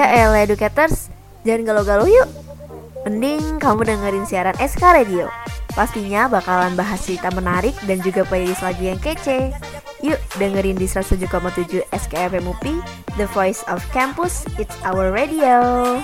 Ya elah educators, jangan galau-galau yuk. Mending kamu dengerin siaran SK Radio. Pastinya bakalan bahas cerita menarik dan juga playlist lagu yang kece. Yuk dengerin di 107,7 SKFM UPI, The Voice of Campus, It's Our Radio.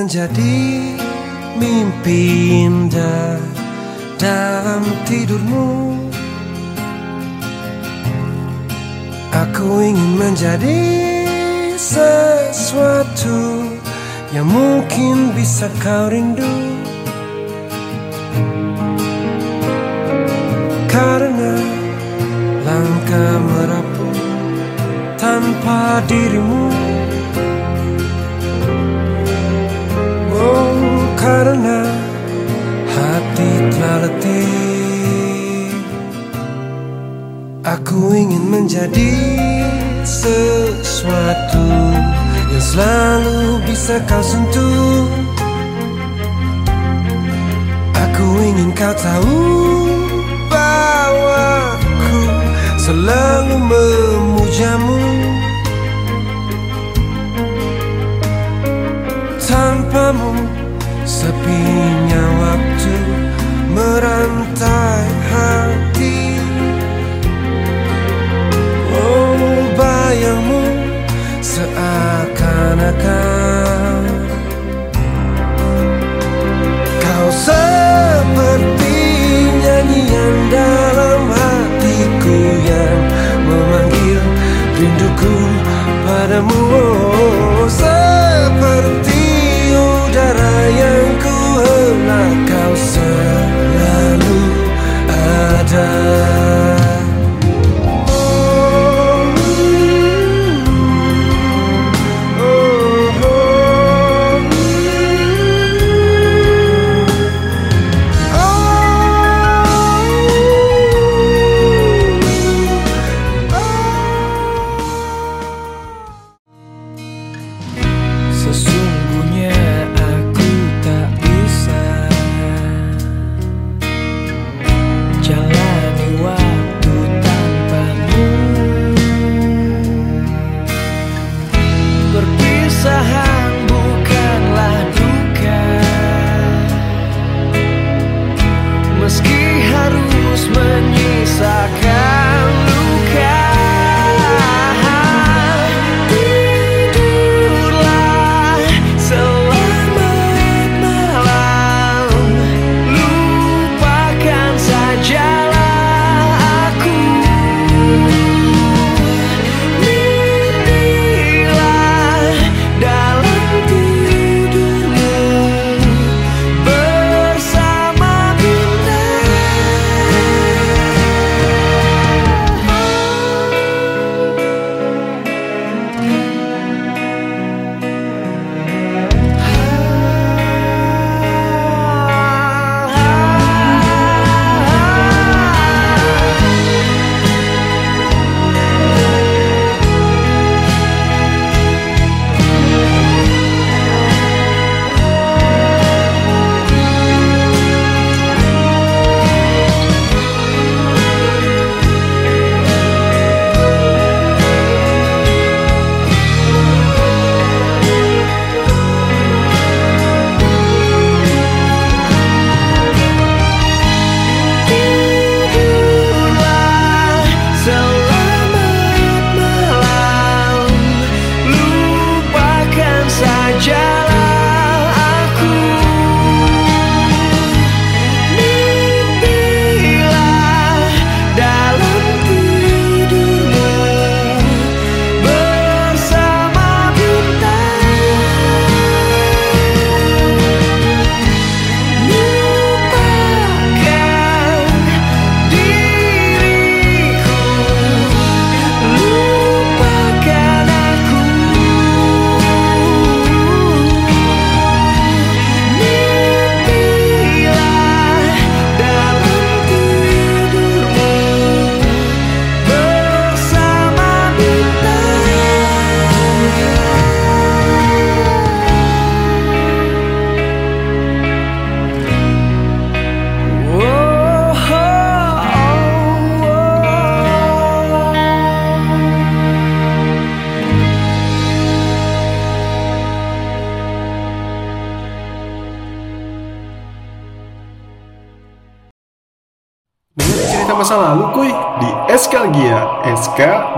Menjadi mimpi indah dalam tidurmu. Aku ingin menjadi sesuatu yang mungkin bisa kau rindu. Karena langkah merapu tanpa dirimu karena hati telah letih. Aku ingin menjadi sesuatu Yang selalu bisa kau sentuh. Aku ingin kau tahu bahwa aku selalu memujamu. Tanpamu sepinya waktu merantai hati. Oh bayangmu seakan-akan. Kau seperti nyanyian dalam hatiku yang memanggil rinduku padamu. oh,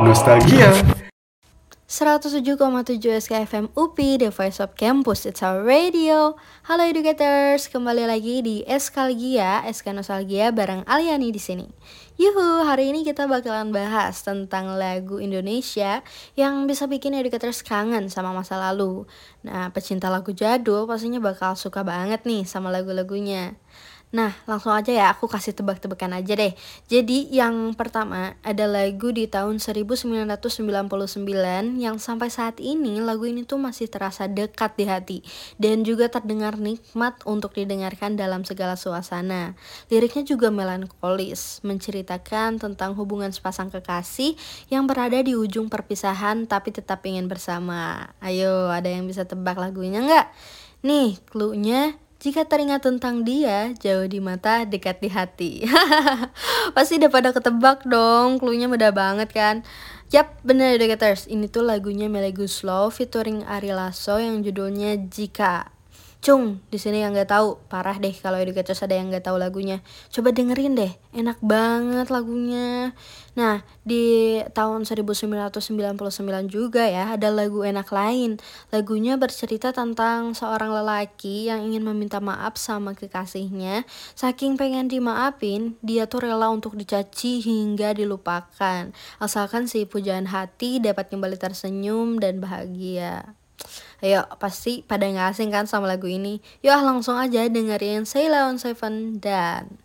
Nostalgia. 107,7 SKFM UPI, The Voice of Campus, It's Our Radio Halo educators, kembali lagi di Eskalgia, SK Nostalgia bareng Aliani di sini. Yuhu, hari ini kita bakalan bahas tentang lagu Indonesia yang bisa bikin educators kangen sama masa lalu. Nah, pecinta lagu jadul pastinya bakal suka banget nih sama lagu-lagunya. Nah, langsung aja ya aku kasih tebak-tebakan aja deh. Jadi yang pertama ada lagu di tahun 1999 yang sampai saat ini lagu ini tuh masih terasa dekat di hati dan juga terdengar nikmat untuk didengarkan dalam segala suasana. Liriknya juga melankolis, menceritakan tentang hubungan sepasang kekasih yang berada di ujung perpisahan tapi tetap ingin bersama. Ayo, ada yang bisa tebak lagunya nggak? Nih, clue-nya jika teringat tentang dia, jauh di mata, dekat di hati. Pasti udah pada ketebak dong, clue-nya mudah banget kan? Yap, bener Educators. Ini tuh lagunya Melody Slow featuring Ari Lasso yang judulnya Jika. Cung, di sini yang nggak tahu, parah deh kalau educators ada yang nggak tahu lagunya. Coba dengerin deh, enak banget lagunya. Nah, di tahun 1999 juga ya, ada lagu enak lain. Lagunya bercerita tentang seorang lelaki yang ingin meminta maaf sama kekasihnya. Saking pengen dimaafin, dia tuh rela untuk dicaci hingga dilupakan. Asalkan si pujaan hati dapat kembali tersenyum dan bahagia. Ayo, pasti pada nggak asing kan sama lagu ini. Yuk langsung aja dengerin Sailor on Seven dan...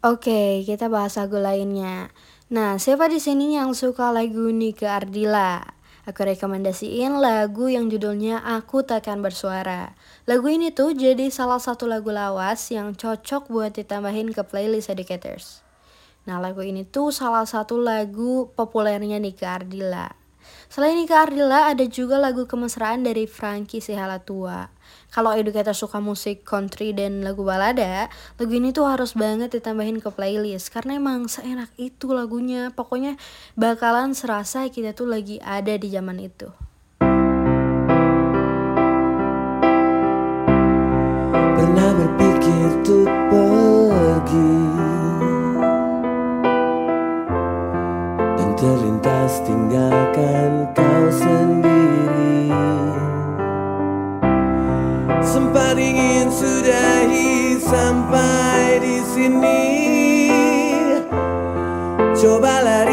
Oke, kita bahas lagu lainnya. Nah, siapa di sini yang suka lagu Nika Ardila? Aku rekomendasiin lagu yang judulnya Aku Takkan Bersuara. Lagu ini tuh jadi salah satu lagu lawas yang cocok buat ditambahin ke playlist educators. Nah, lagu ini tuh salah satu lagu populernya Nika Ardila. Selain Nika Ardila, ada juga lagu kemesraan dari Frankie Sihalatua. Kalau educator suka musik country dan lagu balada, lagu ini tuh harus banget ditambahin ke playlist karena emang seenak itu lagunya. Pokoknya bakalan serasa kita tuh lagi ada di zaman itu. Pernah berpikir untuk pergi Dan terlintas tinggalkan Coba lari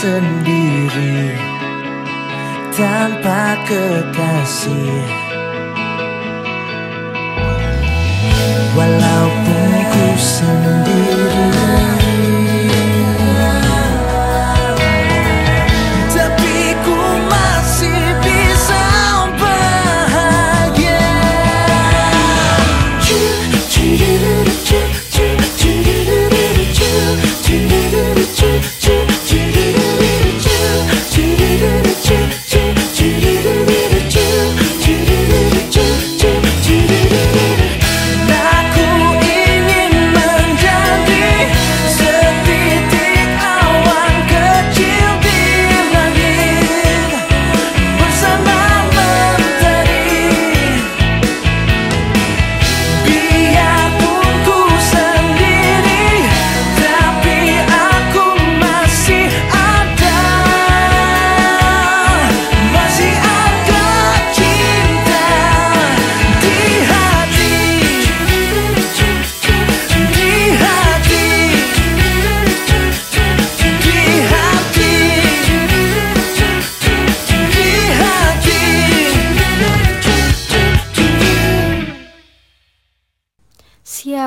sendiri tanpa kekasih. Walaupun ku sendiri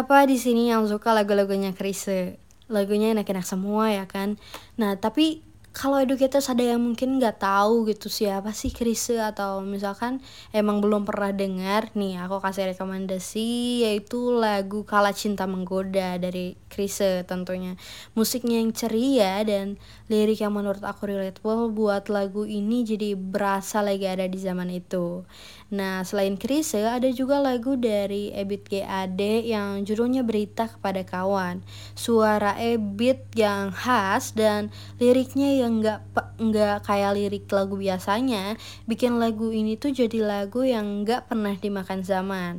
Siapa di sini yang suka lagu-lagunya Krise? Lagunya enak-enak semua ya kan. Nah tapi kalau educators ada yang mungkin nggak tahu gitu siapa sih Krise atau misalkan emang belum pernah dengar nih aku kasih rekomendasi yaitu lagu Kala Cinta Menggoda dari Krise tentunya musiknya yang ceria dan lirik yang menurut aku relatable buat lagu ini jadi berasa lagi ada di zaman itu Nah, selain Krise, ada juga lagu dari Ebit GAD yang judulnya Berita Kepada Kawan. Suara Ebit yang khas dan liriknya yang nggak nggak kayak lirik lagu biasanya, bikin lagu ini tuh jadi lagu yang nggak pernah dimakan zaman.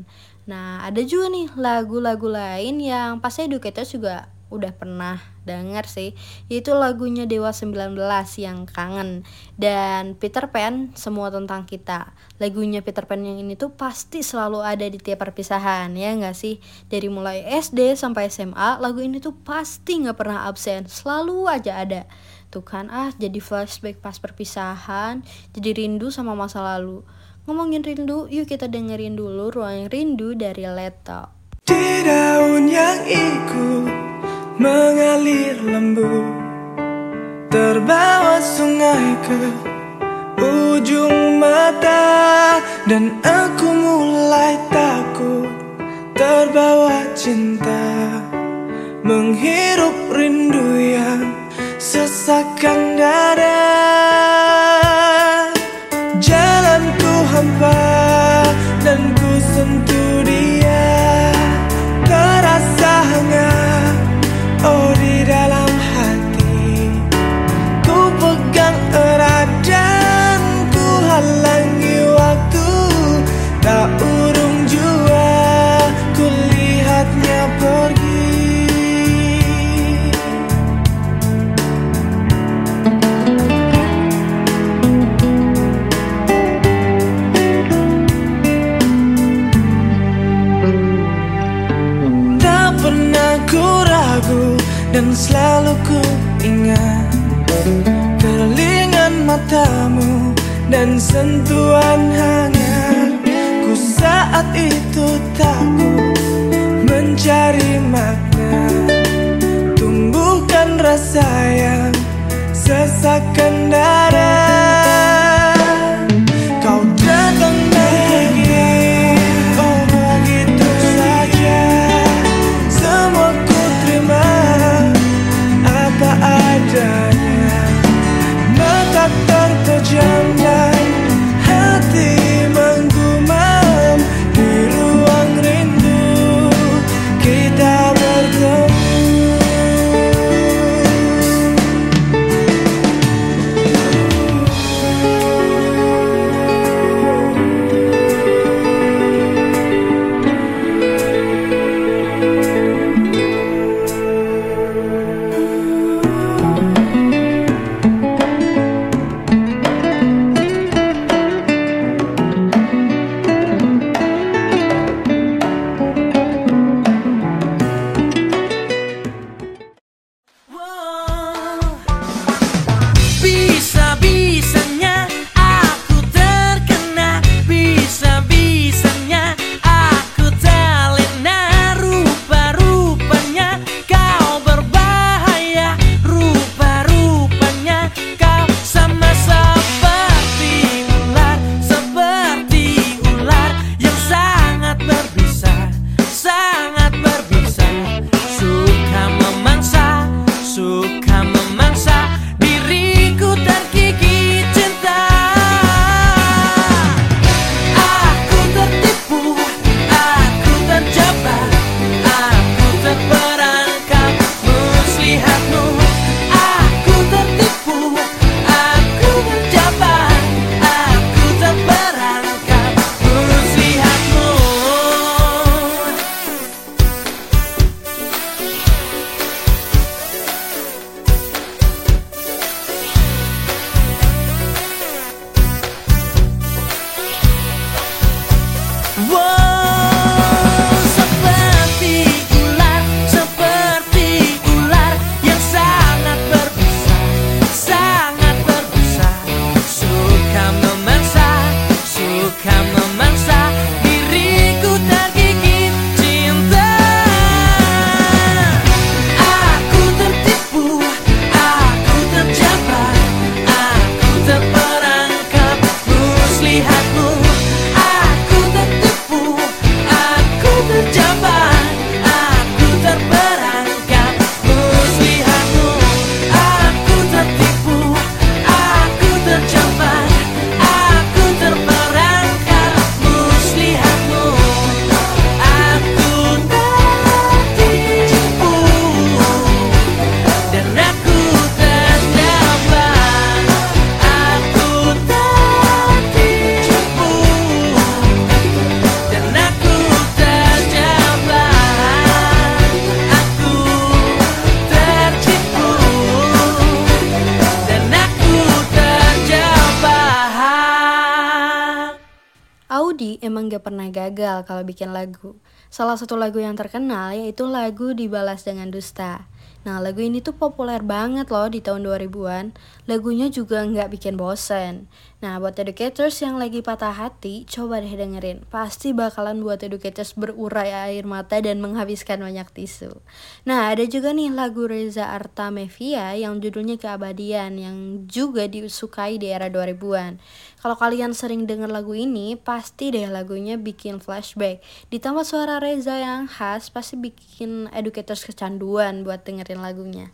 Nah, ada juga nih lagu-lagu lain yang pasti educator juga udah pernah denger sih. Yaitu lagunya Dewa 19 yang kangen. Dan Peter Pan semua tentang kita. Lagunya Peter Pan yang ini tuh pasti selalu ada di tiap perpisahan ya nggak sih? Dari mulai SD sampai SMA lagu ini tuh pasti nggak pernah absen. Selalu aja ada. Tuh kan ah jadi flashback pas perpisahan jadi rindu sama masa lalu. Ngomongin rindu yuk kita dengerin dulu ruang rindu dari Leto di daun yang ikut mengalir lembu Terbawa sungai ke ujung mata Dan aku mulai takut terbawa cinta. Menghirup rindu yang sesakan dada sentuhan hangat. Ku saat itu takut mencari makna. Tumbuhkan rasa yang sesakan darah memang gak pernah gagal kalau bikin lagu. Salah satu lagu yang terkenal yaitu lagu Dibalas Dengan Dusta. Nah lagu ini tuh populer banget loh di tahun 2000-an. Lagunya juga nggak bikin bosen. Nah buat educators yang lagi patah hati, coba deh dengerin. Pasti bakalan buat educators berurai air mata dan menghabiskan banyak tisu. Nah ada juga nih lagu Reza Artamevia yang judulnya Keabadian yang juga disukai di era 2000-an. Kalau kalian sering denger lagu ini, pasti deh lagunya bikin flashback. Ditambah suara Reza yang khas, pasti bikin educators kecanduan buat dengerin lagunya.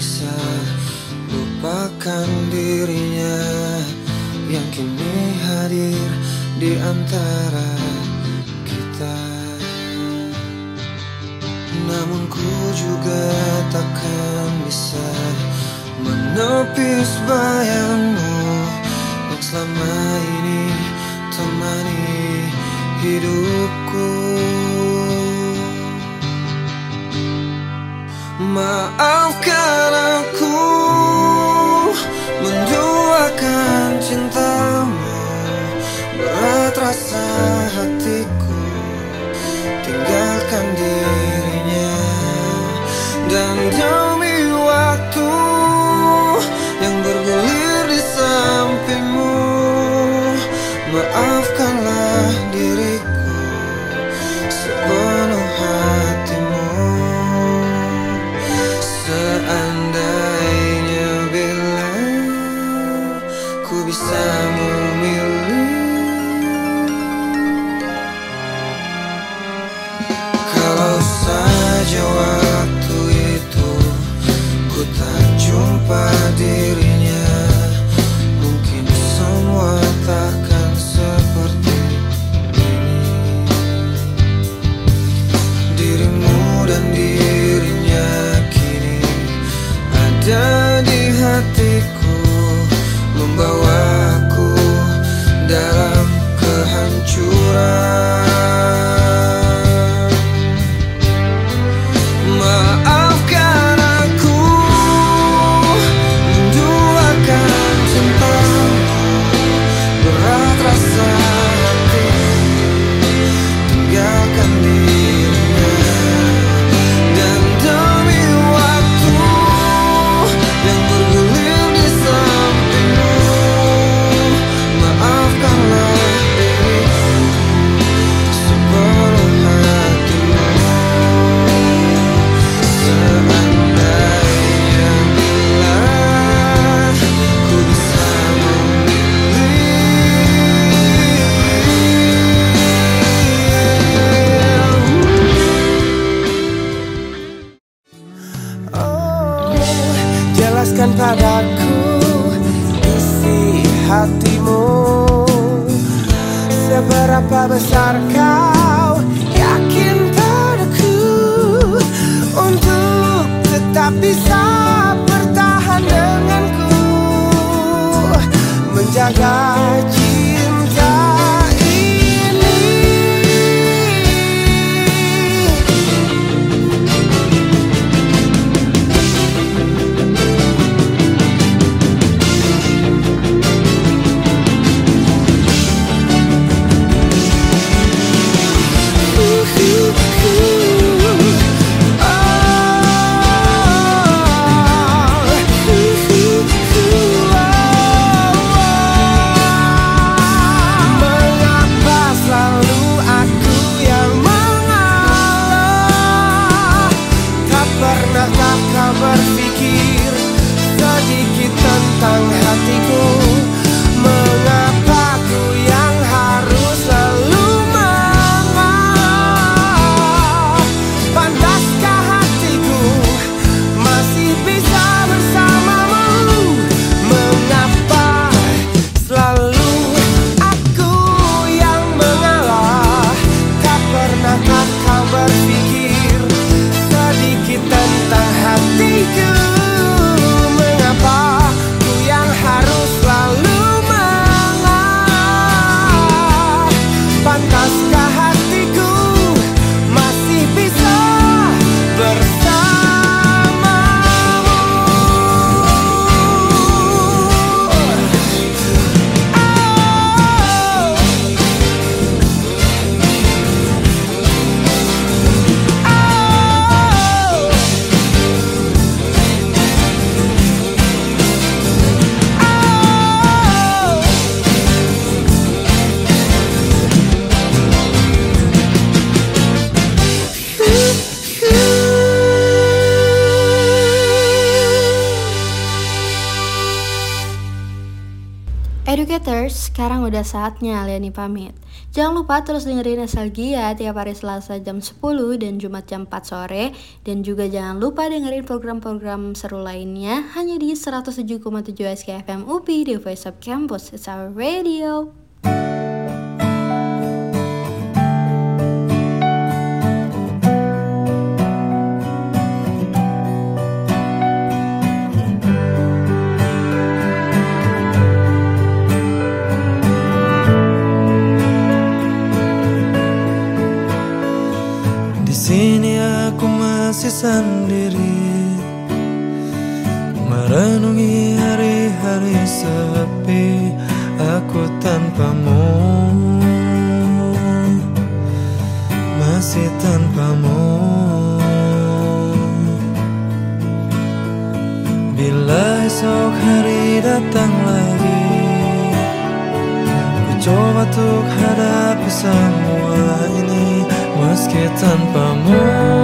Bisa lupakan dirinya Yang kini hadir di antara kita. Namun ku juga takkan bisa menepis bayangmu Yang selama ini temani hidupku. Maafkan bisa memilih. Kalau saja waktu itu ku tak jumpa dirinya Udah saatnya Liani pamit. Jangan lupa terus dengerin Nostalgia tiap hari Selasa jam 10 dan Jumat jam 4 sore. Dan juga jangan lupa dengerin program-program seru lainnya hanya di 107,7 SKFM UPI di Voice of Campus. It's our radio. Sendiri Merenungi hari-hari sepi Aku tanpamu. Masih tanpamu. Bila esok hari datang lagi Ku coba untuk hadapi semua ini Meski tanpamu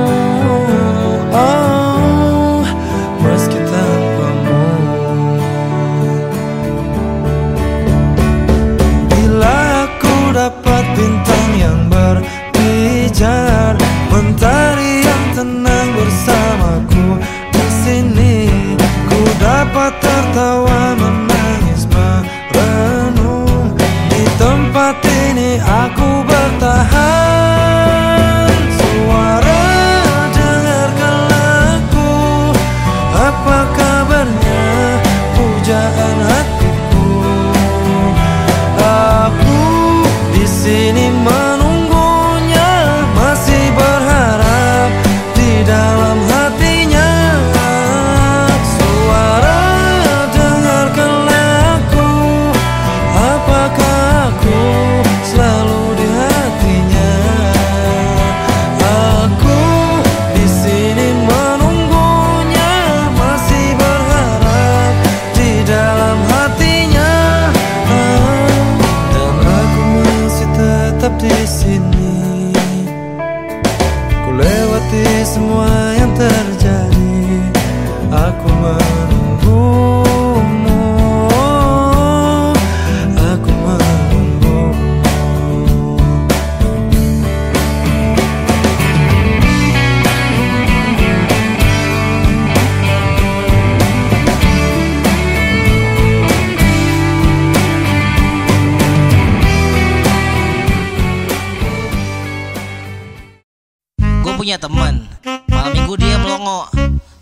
punya temen Malam minggu dia melongo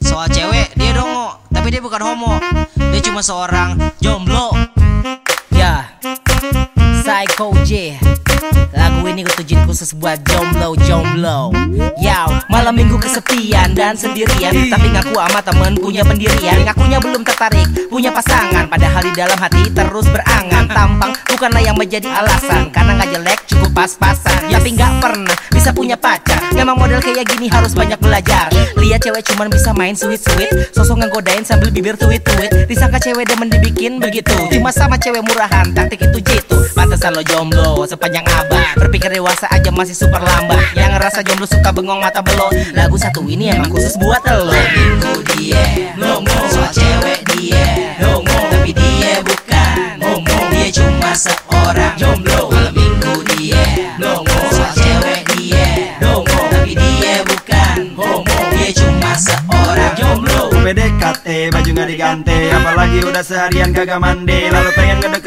Soal cewek dia dongo Tapi dia bukan homo. Dia cuma seorang jomblo. Ya. Psycho J ini gue tujuin khusus buat jomblo-jomblo Yow, malam minggu kesepian dan sendirian. Tapi ngaku sama temen punya pendirian. Ngakunya belum tertarik, punya pasangan. Padahal di dalam hati terus berangan. Tampang bukanlah yang menjadi alasan. Karena gak jelek cukup pas-pasan. Tapi gak pernah bisa punya pacar. Memang model kayak gini harus banyak belajar. Lihat cewek cuman bisa main sweet-sweet. Sosok ngegodain sambil bibir tuit-tuit Disangka cewek demen dibikin begitu. Cuma sama cewek murahan, taktik itu jitu. Pantesan lo jomblo sepanjang abad. Berpikir dewasa aja masih super lambat Yang ngerasa jomblo suka bengong mata belok Lagu satu ini emang khusus buat lo. Minggu dia Nongo Soal cewek dia. Nongo Tapi dia bukan. Homo Dia cuma seorang. Jomblo Malam minggu dia. Nongo Soal cewek dia. Nongo Tapi dia bukan. Homo Dia cuma seorang. Jomblo. PDKT baju nggak diganti. Apalagi udah seharian kagak mandi. Lalu pengen ngedeketin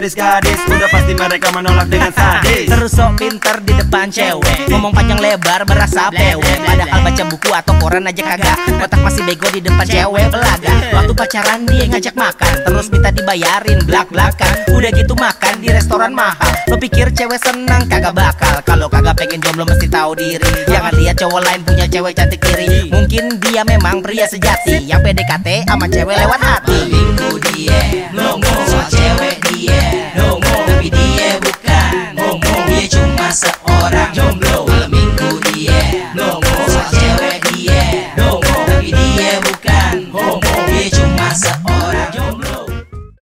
gadis-gadis Udah pasti mereka menolak dengan sadis. Terus sok pinter di depan cewek. Ngomong panjang lebar berasa pewe Padahal baca buku atau koran aja kagak. Otak masih bego di depan cewek belaga. Waktu pacaran dia ngajak makan. Terus minta dibayarin belak-belakan. Udah gitu makan di restoran mahal. Lo pikir cewek senang kagak bakal. Kalau kagak pengen jomblo mesti tahu diri. Jangan lihat cowok lain punya cewek cantik kiri. Mungkin dia memang pria sejati. Yang PDKT sama cewek lewat hati. Minggu dia ngomong soal cewek dia. Ngomong Tapi dia bukan. Ngomong Dia cuma seorang jomblo. Malam minggu dia